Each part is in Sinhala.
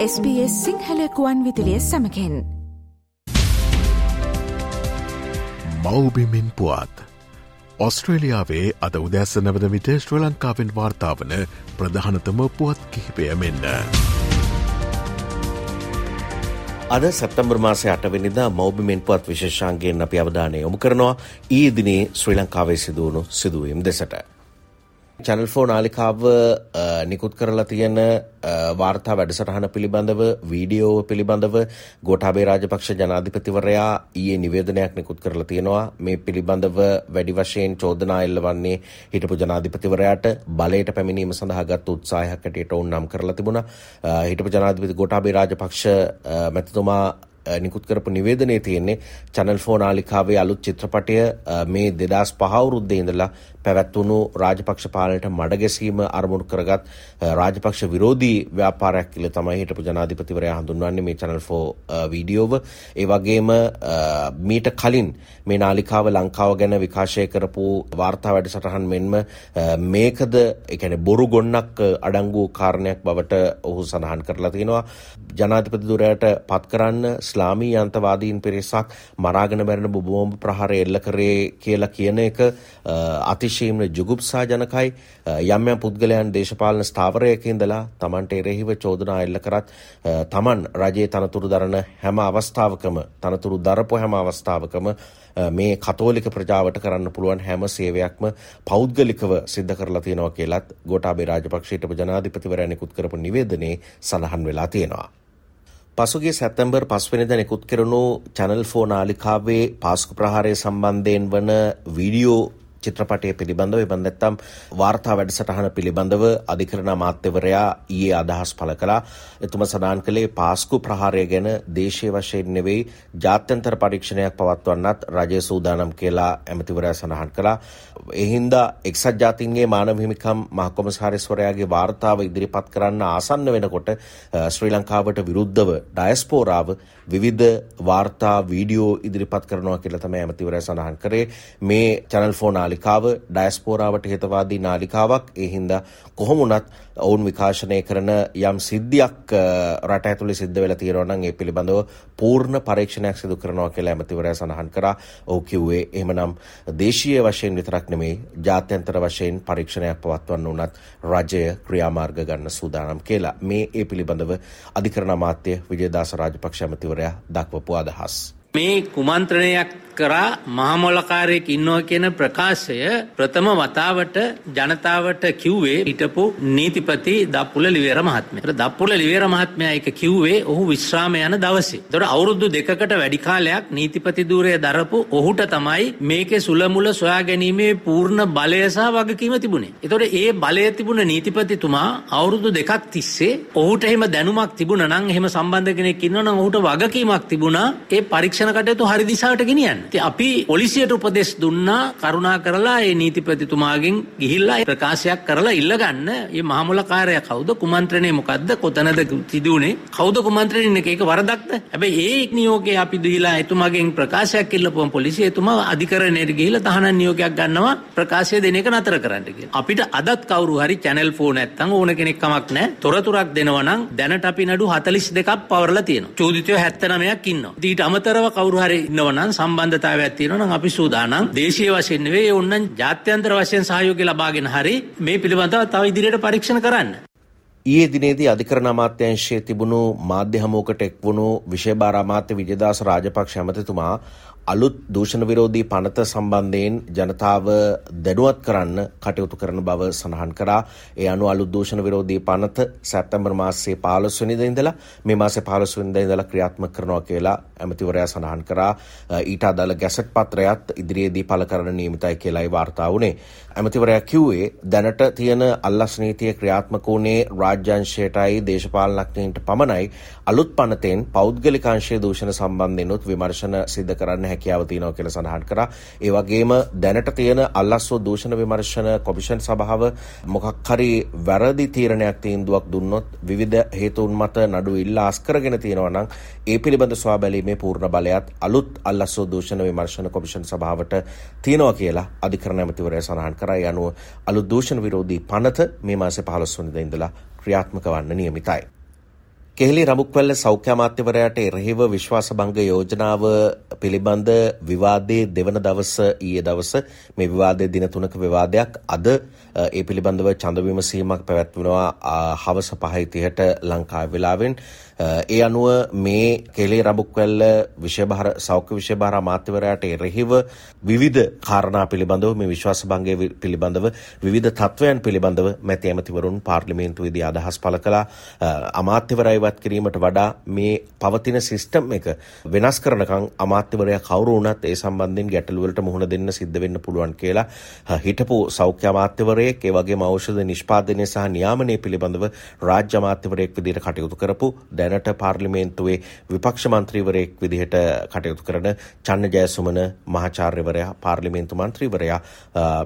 SBS සිංහලකුවන් විදිලිය සමකෙන් මවබිමින් පුවත් ඔස්ට්‍රේලියාවේ අද උදැස්ස නවද විට ශ්‍ර ලංකාවෙන් වාර්තාාවන ප්‍රධානතම පුවත් කිහිපය මෙන්න. අද සැප්තම්බර් මාසය අටවෙනිදා මෞබිමෙන් පුවත් විශේෂාන්ගේෙන් අපි අවධානය යොමු කරනවා ඊදිනේ ශ්‍රී ලංකාවේ සිදුවුණු සිදුවීම් දෙසට. චැනල් ෆෝ නාලිකාව නිකුත් කරලා තියෙන වාර්තා වැඩසටහන පිළිබඳව වීඩියෝ පිළිබඳව ගෝටාබේ රාජපක්ෂ ජනාධිපතිවරයා ඊයේ නිවේදනයක් නිකුත් කරලා තියෙනවා. මේ පිළිබඳව වැඩි වශයෙන් චෝදනා එල්ල වන්නේ හිටපු ජනාධිපතිවරයාට බලයට පැමිණීම සඳහා ගත් උත්සාහයක් හැටියට ඔවුන් නම් කරලා තිබුණා. හිටපු ජනාධිපති ගෝටාබේ රාජපක්ෂ මැතිතුමා නිකුත් කරපු නිවේදනයේ තියෙන්නේ චැනල් ෆෝ නාලිකාවේ අලුත් චිත්‍රපටය මේ දෙදස් පහවුරුද්දේ ඉඳලා පැවැත්වුණු රාජපක්ෂ පාලනයට මඩගැසීම අරමුණු කරගත් රාජපක්ෂ විරෝධී ව්‍යාපාරයක් කියල තමයි හිටපු ජනාධිපතිවරයා හඳුන්වන්නේ මේ චැනල් ෆෝ වීඩියෝව. ඒ වගේම මීට කලින් මේ නාලිකාව ලංකාව ගැන විකාශය කරපු වාර්තා වැඩසටහන් මෙන්ම මේකද එකන බොරු ගොන්නක් අඩංගු කාරණයක් බවට ඔහු සඳහන් කරලා තියෙනවා. ජනාධිපතිදුරයට පත් කරන්න ස්ලාමී අන්තවාදීන් පිරිසක් මරාගෙන බැරෙන බොබෝම්බ ප්‍රහාර එල්ල කරේ කියලා කියන එක අතිශීම්න ජුගුප්සා ජනකයි යම් යම් පුද්ගලයන් දේශපාලන ස්ථාවරයක ඉඳලා තමන්ට එරෙහිව චෝදනා එල්ල කරත් තමන් රජයේ තනතුරු දරන හැම අවස්ථාවකම තනතුරු දරපු හැම අවස්ථාවකම මේ කතෝලික ප්‍රජාවට කරන්න පුළුවන් හැම සේවයක්ම පෞද්ගලිකව සිද්ධ කරලා තියෙනවා කියලත් ගෝටාබේ රාජපක්ෂයට ජනාධිපතිවරයා නිකුත් කරපු නිවේදනයේ සඳහන් වෙලා තියෙනවා. පසුගේ සැත්තැම්බර් පස්වෙනිද නිකුත් කෙරුණු චැනල් ෆෝ නාලිකාවේ පාස්කු ප්‍රහාරය සම්බන්ධයෙන් වන වීඩියෝ චිත්‍රපටය පිළිබඳව එබන් නැත්තම් වාර්තා වැඩසටහන පිළිබඳව අධිකරණ අමාත්‍යවරයා ඊයේ අදහස් පළ කළා. එතුම සඳහන් කළේ පාස්කු ප්‍රහාරය ගැන දේශීය වශයෙන් නෙවෙයි ජාත්‍යන්තර පරීක්ෂණයක් පවත්වන්නත් රජය සූදානම් කියලා ඇමතිවරයා සඳහන් කළා. ඒ හින්දා එක්සත් ජාතීන්ගේ මානව හිමිකම් මහකොමසාරිස්වරයාගේ වාර්තාව ඉදිරිපත් කරන්න ආසන්න වෙනකොට ශ්‍රී ලංකාවට විරුද්ධව ඩයස්පෝරාව විවිධ වාර්තා වීඩියෝ ඉදිරිපත් කරනවා කියලා තමයි ඇමතිවරයා සඳහන් කරේ. මේ චැනල් ෆෝන් නාලිකාව ඩයස්පෝරාවට හිතවාදී නාලිකාවක් ඒ හින්දා කොහොමුණත් ඔවුන් විකාශනය කරන යම් සිද්ධියක් රට ඇතුළේ සිද්ධ වෙලා තියෙනවා නම් ඒ පිළිබඳව පූර්ණ පරීක්ෂණයක් සිදු කරනවා කියලා ඇමතිවරයා සඳහන් කරා. ඔහු කිව්වේ එහෙමනම් දේශීය වශයෙන් විතරක් නෙමෙයි ජාත්‍යන්තර වශයෙන් පරීක්ෂණයක් පවත්වන්න උනත් රජය ක්‍රියාමාර්ග ගන්න සූදානම් කියලා. මේ ඒ පිළිබඳව අධිකරණ අමාත්‍ය විජයදාස රාජපක්ෂ ඇමතිවරයා දක්වපු අදහස්. මේ කුමන්ත්‍රණයක් කරා මහමොලකාරයෙක් ඉන්නවා කියන ප්‍රකාශය ප්‍රථම වතාවට ජනතාවට කිව්වේ හිටපු නීතිපති දප්පුල ලිවේර මහත්මයා. දප්පුල ලිවේර මහත්මයා ඒක කිව්වේ ඔහු විශ්‍රාම යන දවසේ. ඒතකොට අවුරුදු දෙකකට වැඩි කාලයක් නීතිපති ධූරය දරපු ඔහුට තමයි මේකේ සුලමුල සොයා ගැනීමේ පූර්ණ බලය සහ වගකීම තිබුණේ. ඒතකොට ඒ බලය තිබුණ නීතිපතිතුමා අවුරුදු දෙකක් තිස්සේ ඔහුට එහෙම දැනුමක් තිබුණා නම් එහෙම සම්බන්ධ කෙනෙක් ඉන්නවා නම් ඔහුට වගකීමක් තිබුණා ඒ පරීක්ෂණ කටයුතු හරි දිශාවට ගෙනියන්න. ඉතින් අපි පොලිසියට උපදෙස් දුන්නා කරුණා කරලා ඒ නීතිපතිතුමාගෙන් ගිහිල්ලා ප්‍රකාශයක් කරලා ඉල්ලගන්න මේ මහමුලකාරයා කවුද කුමන්ත්‍රණය මොකද්ද කොතනද සිදුුනේ කවුද කුමන්ත්‍රණය එක වරදක්ද හැබැයි ඒ නියෝගය අපි දීලා එතුමාගෙන් ප්‍රකාශයක් ඉල්ලපුවම පොලිසිය එතුමා අධිකරණයට ගිහිල්ලා තහනම් නියෝගයක් ගන්නවා ප්‍රකාශය දෙන එක නතර කරන්න කියලා. අපිට අදත් කවුරු හරි channel 4 නැත්තම් ඕන කෙනෙක් කමක් නැහැ. තොරතුරක් දෙනවා නම් දැනට අපි නඩු 42ක් පවර්ලා තියෙනවා. චෝදිතයෝ 79ක් ඉන්නවා. ඊට අමතරව කවුරු හරි ඉන්නවා නම් සම්බන්ධතාවයක් තියෙනවා නම් අපි සූදානම් දේශීය වශයෙන් නෙවෙයි ඕන්නම් ජාත්‍යන්තර වශයෙන් සහයෝගය ලබාගෙන හරි මේ පිළිබඳව තව ඉදිරියට පරීක්ෂණ කරන්න. ඊයේ දිනේදී අධිකරණ අමාත්‍යංශයේ තිබුණු මාධ්‍ය හමුවකට එක්වුණු විශේෂ අමාත්‍ය විජයදාස රාජපක්ෂ ඇමතිතුමා අලුත් දූෂණ විරෝධී පනත සම්බන්ධයෙන් ජනතාව දැනුවත් කරන්න කටයුතු කරන බව සඳහන් කරා. ඒ අනුව අලුත් දූෂණ විරෝධී පනත සැප්තැම්බර් මාසයේ 15 වෙනිදා ඉඳලා මේ මාසේ 15 වෙනිදා ඉඳලා ක්‍රියාත්මක කරනවා කියලා ඇමතිවරයා සඳහන් කරා. ඊට අදාළ ගැසට් පත්‍රයත් ඉදිරියේදී පළ කරන්න නියමිතයි කියලායි වාර්තා වුණේ. ඇමතිවරයා කිව්වේ දැනට තියෙන අල්ලස් නීතිය ක්‍රියාත්මක වුණේ රාජ්‍යංශයටයි දේශපාලනඥයින්ට පමණයි අලුත් පනතෙන් පෞද්ගලිකාංශයේ දූෂණ සම්බන්ධෙනුත් විමර්ශන සිද්ධ කරන්න හැකියාව තියෙනවා කියලා සඳහන් කරා. ඒ වගේම දැනට තියෙන අල්ලස්ව දූෂණ විමර්ශන කොමිෂන් සභාව මොකක් හරි වැරදි තීරණයක් තීන්දුවක් දුන්නොත් විවිධ හේතුන් මත නඩු ඉල්ලා අස්කරගෙන තියෙනවා නම් ඒ පිළිබඳ සොයා බැලීමේ පූර්ණ බලයත් අලුත් අල්ලස්ව දූෂණ විමර්ශන කොමිෂන් සභාවට තියෙනවා කියලා අධිකරණ ඇමතිවරයා සඳහන් කරා. ඒ අනුව අලුත් දූෂණ විරෝධී පනත මේ මාසේ 15 වෙනිදා ඉඳලා ක්‍රියාත්මක වන්න නියමිතයි. කෙහෙලි රමුක්වැල්ල සෞඛ්‍ය අමාත්‍යවරයාට එරෙහිව විශ්වාසභංග යෝජනාව පිළිබඳ විවාදයේ දෙවන දවස ඊයේ දවස මේ විවාදයේ දින තුනක විවාදයක් අද ඒ පිළිබඳව ඡන්ද විමසීමක් පැවැත්වෙනවා හවස 5:30ට ලංකාවේ වෙලාවෙන්. ඒ අනුව මේ කෙලේ රඹුක්වැල්ල විෂයභාර සෞඛ්‍ය විෂයභාර අමාත්‍යවරයාට එරෙහිව විවිධ කාරණා පිළිබඳව මේ විශ්වාසභංගය පිළිබඳව විවිධ තත්ත්වයන් පිළිබඳව මැති ඇමතිවරුන් පාර්ලිමේන්තුවේදී අදහස් පළ කළා. අමාත්‍යවරයා ඉවත් කිරීමට වඩා මේ පවතින සිස්ටම් එක වෙනස් කරනකම් අමාත්‍යවරයා කවුරු වුණත් ඒ සම්බන්ධයෙන් ගැටලු වලට මුහුණ දෙන්න සිද්ධ වෙන්න පුළුවන් කියලා හිටපු සෞඛ්‍ය අමාත්‍යවරයෙක් ඒ වගේම ඖෂධ නිෂ්පාදනය සහ නියාමනය පිළිබඳව රාජ්‍ය අමාත්‍යවරයෙක් විදිහට කටයුතු කරපු දැන් දැනට පාර්ලිමේන්තුවේ විපක්ෂ මන්ත්‍රීවරයෙක් විදිහට කටයුතු කරන චන්න ජයසුමන මහාචාර්යවරයා පාර්ලිමේන්තු මන්ත්‍රීවරයා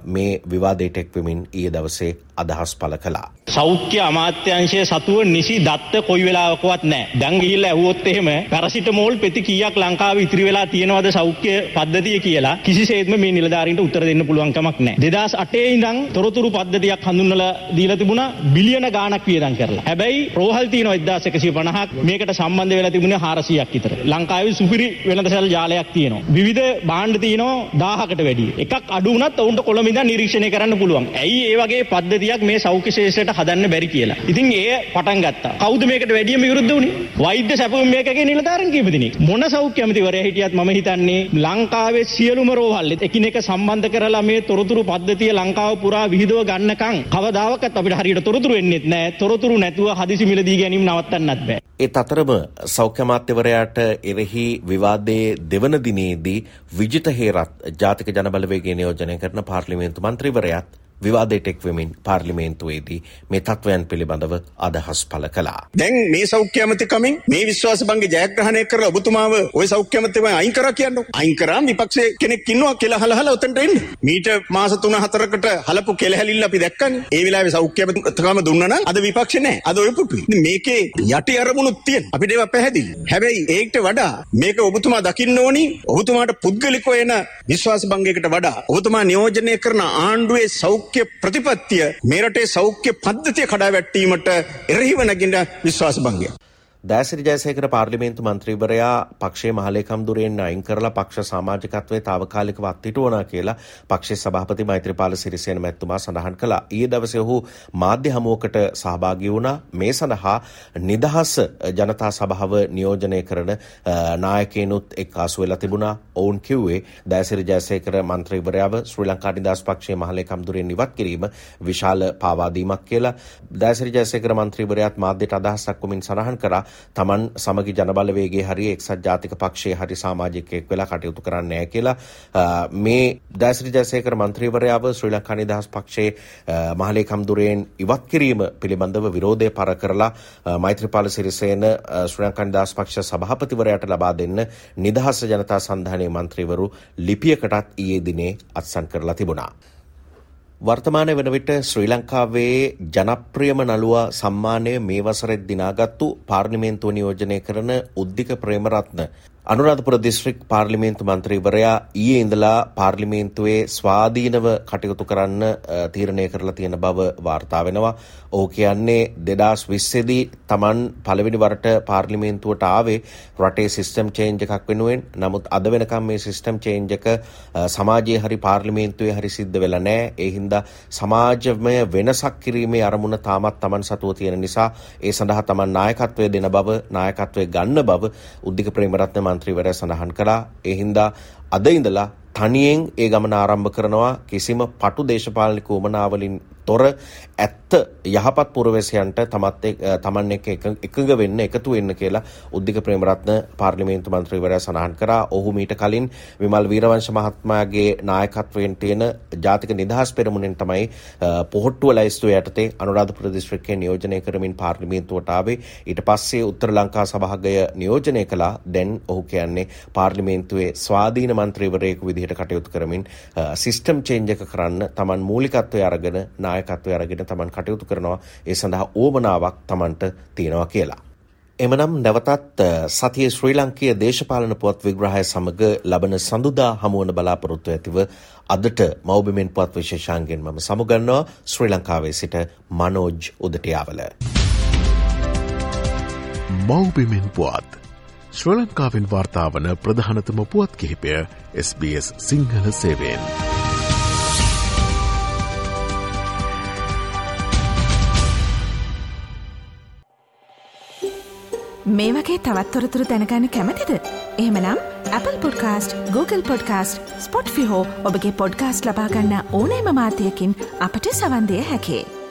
මේ විවාදයට එක්වෙමින් ඊයේ දවසේ අදහස් පළ කළා. සෞඛ්‍ය අමාත්‍යංශය සතුව නිසි දත්ත කොයි වෙලාවකවත් නැහැ. දැන් ගිහිල්ලා ඇහුවොත් එහෙම පැරසිටමෝල් පෙති කීයක් ලංකාවේ ඉතිරි වෙලා තියෙනවද සෞඛ්‍ය පද්ධතිය කියලා කිසිසේත්ම මේ නිලධාරීන්ට උත්තර දෙන්න පුළුවන් කමක් නැහැ. 2008 ඉඳන් තොරතුරු පද්ධතියක් හඳුන්වලා දීලා තිබුණා බිලියන ගාණක් වියදම් කරලා. හැබැයි රෝහල් තියෙනවා 1150ක් මේකට සම්බන්ධ වෙලා තිබුණේ 400ක් විතර. ලංකාවේ සුපිරි වෙළඳසැල් ජාලයක් තියෙනවා. විවිධ භාණ්ඩ තියෙනවා 1000කට වැඩිය. එකක් අඩු වුණත් ඔවුන්ට කොළඹ ඉඳන් නිරීක්ෂණය කරන්න පුළුවන්. ඇයි ඒ වගේ පද්ධතියක් මේ සෞඛ්‍ය ශේෂ්ත්‍රයට හදන්න බැරි කියලා. ඉතින් ඒ පටන් ගත්තා. කවුද මේකට වැඩියම විරුද්ධ වුණේ? වෛද්‍ය සැපයුම් මේකගේ නිලධාරීන් කීප දෙනෙක්. මොන සෞඛ්‍ය අමාත්‍යවරයා හිටියත් මම හිතන්නේ ලංකාවේ සියලුම රෝහල් එකිනෙක සම්බන්ධ කරලා මේ තොරතුරු පද්ධතිය ලංකාව පුරා විහිදුව ගන්නකම් කවදාවත් අපිට හරියට තොරතුරු එන්නේ නැහැ. තොරතුරු නැතුව හදිසි මිලදී ගැනීම නවත්තන්නත් බෑ. ඒත් අතරම සෞඛ්‍ය අමාත්‍යවරයාට එරෙහි විවාදයේ දෙවන දිනේදී විජිත හේරත් ජාතික ජනබලවේගය නියෝජනය කරන පාර්ලිමේන්තු මන්ත්‍රීවරයාත් විවාදයට එක්වෙමින් පාර්ලිමේන්තුවේදී මේ තත්ත්වයන් පිළිබඳව අදහස් පළ කළා. දැන් මේ සෞඛ්‍ය අමතිකමින් මේ විශ්වාස භංග ජයග්‍රහණය කරලා ඔබතුමාව ওই සෞඛ්‍ය අමතිකම අයින් කරා කියන්නකො. අයින් කරා විපක්ෂයේ කෙනෙක් ඉන්නවා කියලා හලහලා උතන්ට එන්න. මීට මාස 3-4කට හලපු කෙලහැලිල්ල අපි දැක්කනේ. ඒ වෙලාවේ සෞඛ්‍ය අමතිකම දුන්නා නම් අද විපක්ෂේ නැහැ. අද ඔය පුටුයි. මේකේ යටි අරමුණුත් තියෙන. අපිට ඒවා පැහැදිලි. හැබැයි ඒකට වඩා මේක ඔබතුමා දකින්න ඕනි. ඔබතුමාට පුද්ගලිකව එන විශ්වාස භංගයකට වඩා ඔබතුමා නියෝජනය කරන ආණ්ඩුවේ සෞඛ්‍ය සෞඛ්‍ය ප්‍රතිපත්තිය මේ රටේ සෞඛ්‍ය පද්ධතිය කඩා වැට්ටීමට එරෙහිව නැගින විශ්වාස භංගය. දෑසිරි ජයසේකර පාර්ලිමේන්තු මන්ත්‍රීවරයා පක්ෂයේ මහලේකම් දුරෙන් අයින් කරලා පක්ෂ සමාජිකත්වයේ తాවකාලිකව අත්හිටුවනා කියලා පක්ෂයේ සභාපති මෛත්‍රීපාල සිරිසේන මැතිතුමා සඳහන් කළා. ඊයේ දවසේ ඔහු මාධ්‍ය හමුවකට සහභාගී වුණා. මේ සඳහා නිදහස් ජනතා සභාව නියෝජනය කරන නායකයනුත් එක්කාසු වෙලා තිබුණා. ඔවුන් කිව්වේ දෑසිරි ජයසේකර මන්ත්‍රීවරයාව ශ්‍රී ලංකා නිදහස් පක්ෂයේ මහලේකම් දුරෙන් ඉවත් කිරීම විශාල පාවාදීමක් කියලා. දෑසිරි ජයසේකර මන්ත්‍රීවරයාත් මාධ්‍යට අදහසක් වමින් සඳහන් කරා තමන් සමගි ජනබලවේගේ හරි එක්සත් ජාතික පක්ෂයේ හරි සාමාජිකයෙක් වෙලා කටයුතු කරන්නේ නැහැ කියලා මේ දෑසිරි ජයසේකර මන්ත්‍රීවරයාව ශ්‍රී ලංකා නිදහස් පක්ෂයේ මහලේකම් දුරෙන් ඉවත් කිරීම පිළිබඳව විරෝධය පර කරලා මෛත්‍රීපාල සිරිසේන ශ්‍රී ලංකා නිදහස් පක්ෂ සභාපතිවරයාට ලබා දෙන්න නිදහස් ජනතා සන්ධානයේ මන්ත්‍රීවරු ලිපියකටත් ඊයේ දිනේ අත්සන් කරලා තිබුණා. වර්තමානය වන විට ශ්‍රී ලංකාවේ ජනප්‍රියම නළුවා සම්මානය මේ වසරෙත් දිනාගත්තු පාර්ලිමේන්තුව නියෝජනය කරන උද්දික ප්‍රේමරත්න අනුරාධපුර දිස්ත්‍රික් පාර්ලිමේන්තු මන්ත්‍රීවරයා ඊයේ ඉඳලා පාර්ලිමේන්තුවේ ස්වාධීනව කටයුතු කරන්න තීරණය කරලා තියෙන බව වාර්තා වෙනවා. ඔහු කියන්නේ 2020 දී Taman පළවෙනි වරට පාර්ලිමේන්තුවට ආවේ රටේ සිස්ටම් චේන්ජ් එකක් වෙනුවෙන්. නමුත් අද වෙනකම් මේ සිස්ටම් චේන්ජ් එක සමාජයේ හරි පාර්ලිමේන්තුවේ හරි සිද්ධ වෙලා නැහැ. ඒ හින්දා සමාජමය වෙනසක් කිරීමේ අරමුණ තාමත් Taman සතුව තියෙන නිසා ඒ සඳහා Taman නායකත්වය දෙන බව, නායකත්වය ගන්න බව උද්දික ප්‍රේමරත්න මන්ත්‍රීවරයා සඳහන් කළා. ඒ හින්දා අද ඉඳලා තනියෙන් ඒ ගමන ආරම්භ කරනවා කිසිම පටු දේශපාලනික උමනාවලින් තොර ඇත්ත යහපත් පුරවැසියන්ට තමත් තමන් එක්ක එකඟ වෙන්න එකතු වෙන්න කියලා උද්දික ප්‍රේමරත්න පාර්ලිමේන්තු මන්ත්‍රීවරයා සඳහන් කරා. ඔහු මීට කලින් විමල් වීරවංශ මහත්මයාගේ නායකත්වයෙන් තියෙන ජාතික නිදහස් පෙරමුණෙන් තමයි පොහොට්ටුව ලැයිස්තුව යටතේ අනුරාධපුර දිස්ත්‍රික්කයේ නියෝජනය කරමින් පාර්ලිමේන්තුවට ආවේ. ඊට පස්සේ උත්තර ලංකා සභාගය නියෝජනය කළා. දැන් ඔහු කියන්නේ පාර්ලිමේන්තුවේ ස්වාධීන මන්ත්‍රීවරයෙකු විදිහට කටයුතු කරමින් සිස්ටම් චේන්ජ් එක කරන්න තමන් මූලිකත්වය අරගෙන නායකත්වය අරගෙන තමන් කටයුතු කරනවා ඒ සඳහා ඕමනාවක් තමන්ට තියෙනවා කියලා. එමනම් නැවතත් සතිය ශ්‍රී ලංකීය දේශපාලන පුවත් විග්‍රහය සමග ලබන සඳුදා හමුවන බලාපොරොත්තු ඇතිව අදට මෞබිමෙන් පුවත් විශේෂාන්ගෙන් මම සමුගන්නවා ශ්‍රී ලංකාවේ සිට මනෝජ් උදටියාවල. මෞබිමෙන් පුවත්. ශ්‍ර ලංකාවෙන් වාර්තාාවන ප්‍රධානතම පුවත් කිහිපය SBS සිංහල සේවෙන්. මේ වගේ තවත්තොරතුරු දැනගන්න කැමතිද. එහමනම් Apple podcast Google podcast Spotify ඔබගේ පොඩ්කාස්ට ලබාගන්න ඕනෑම මාතයකින් අපට සවන්දය හැකේ.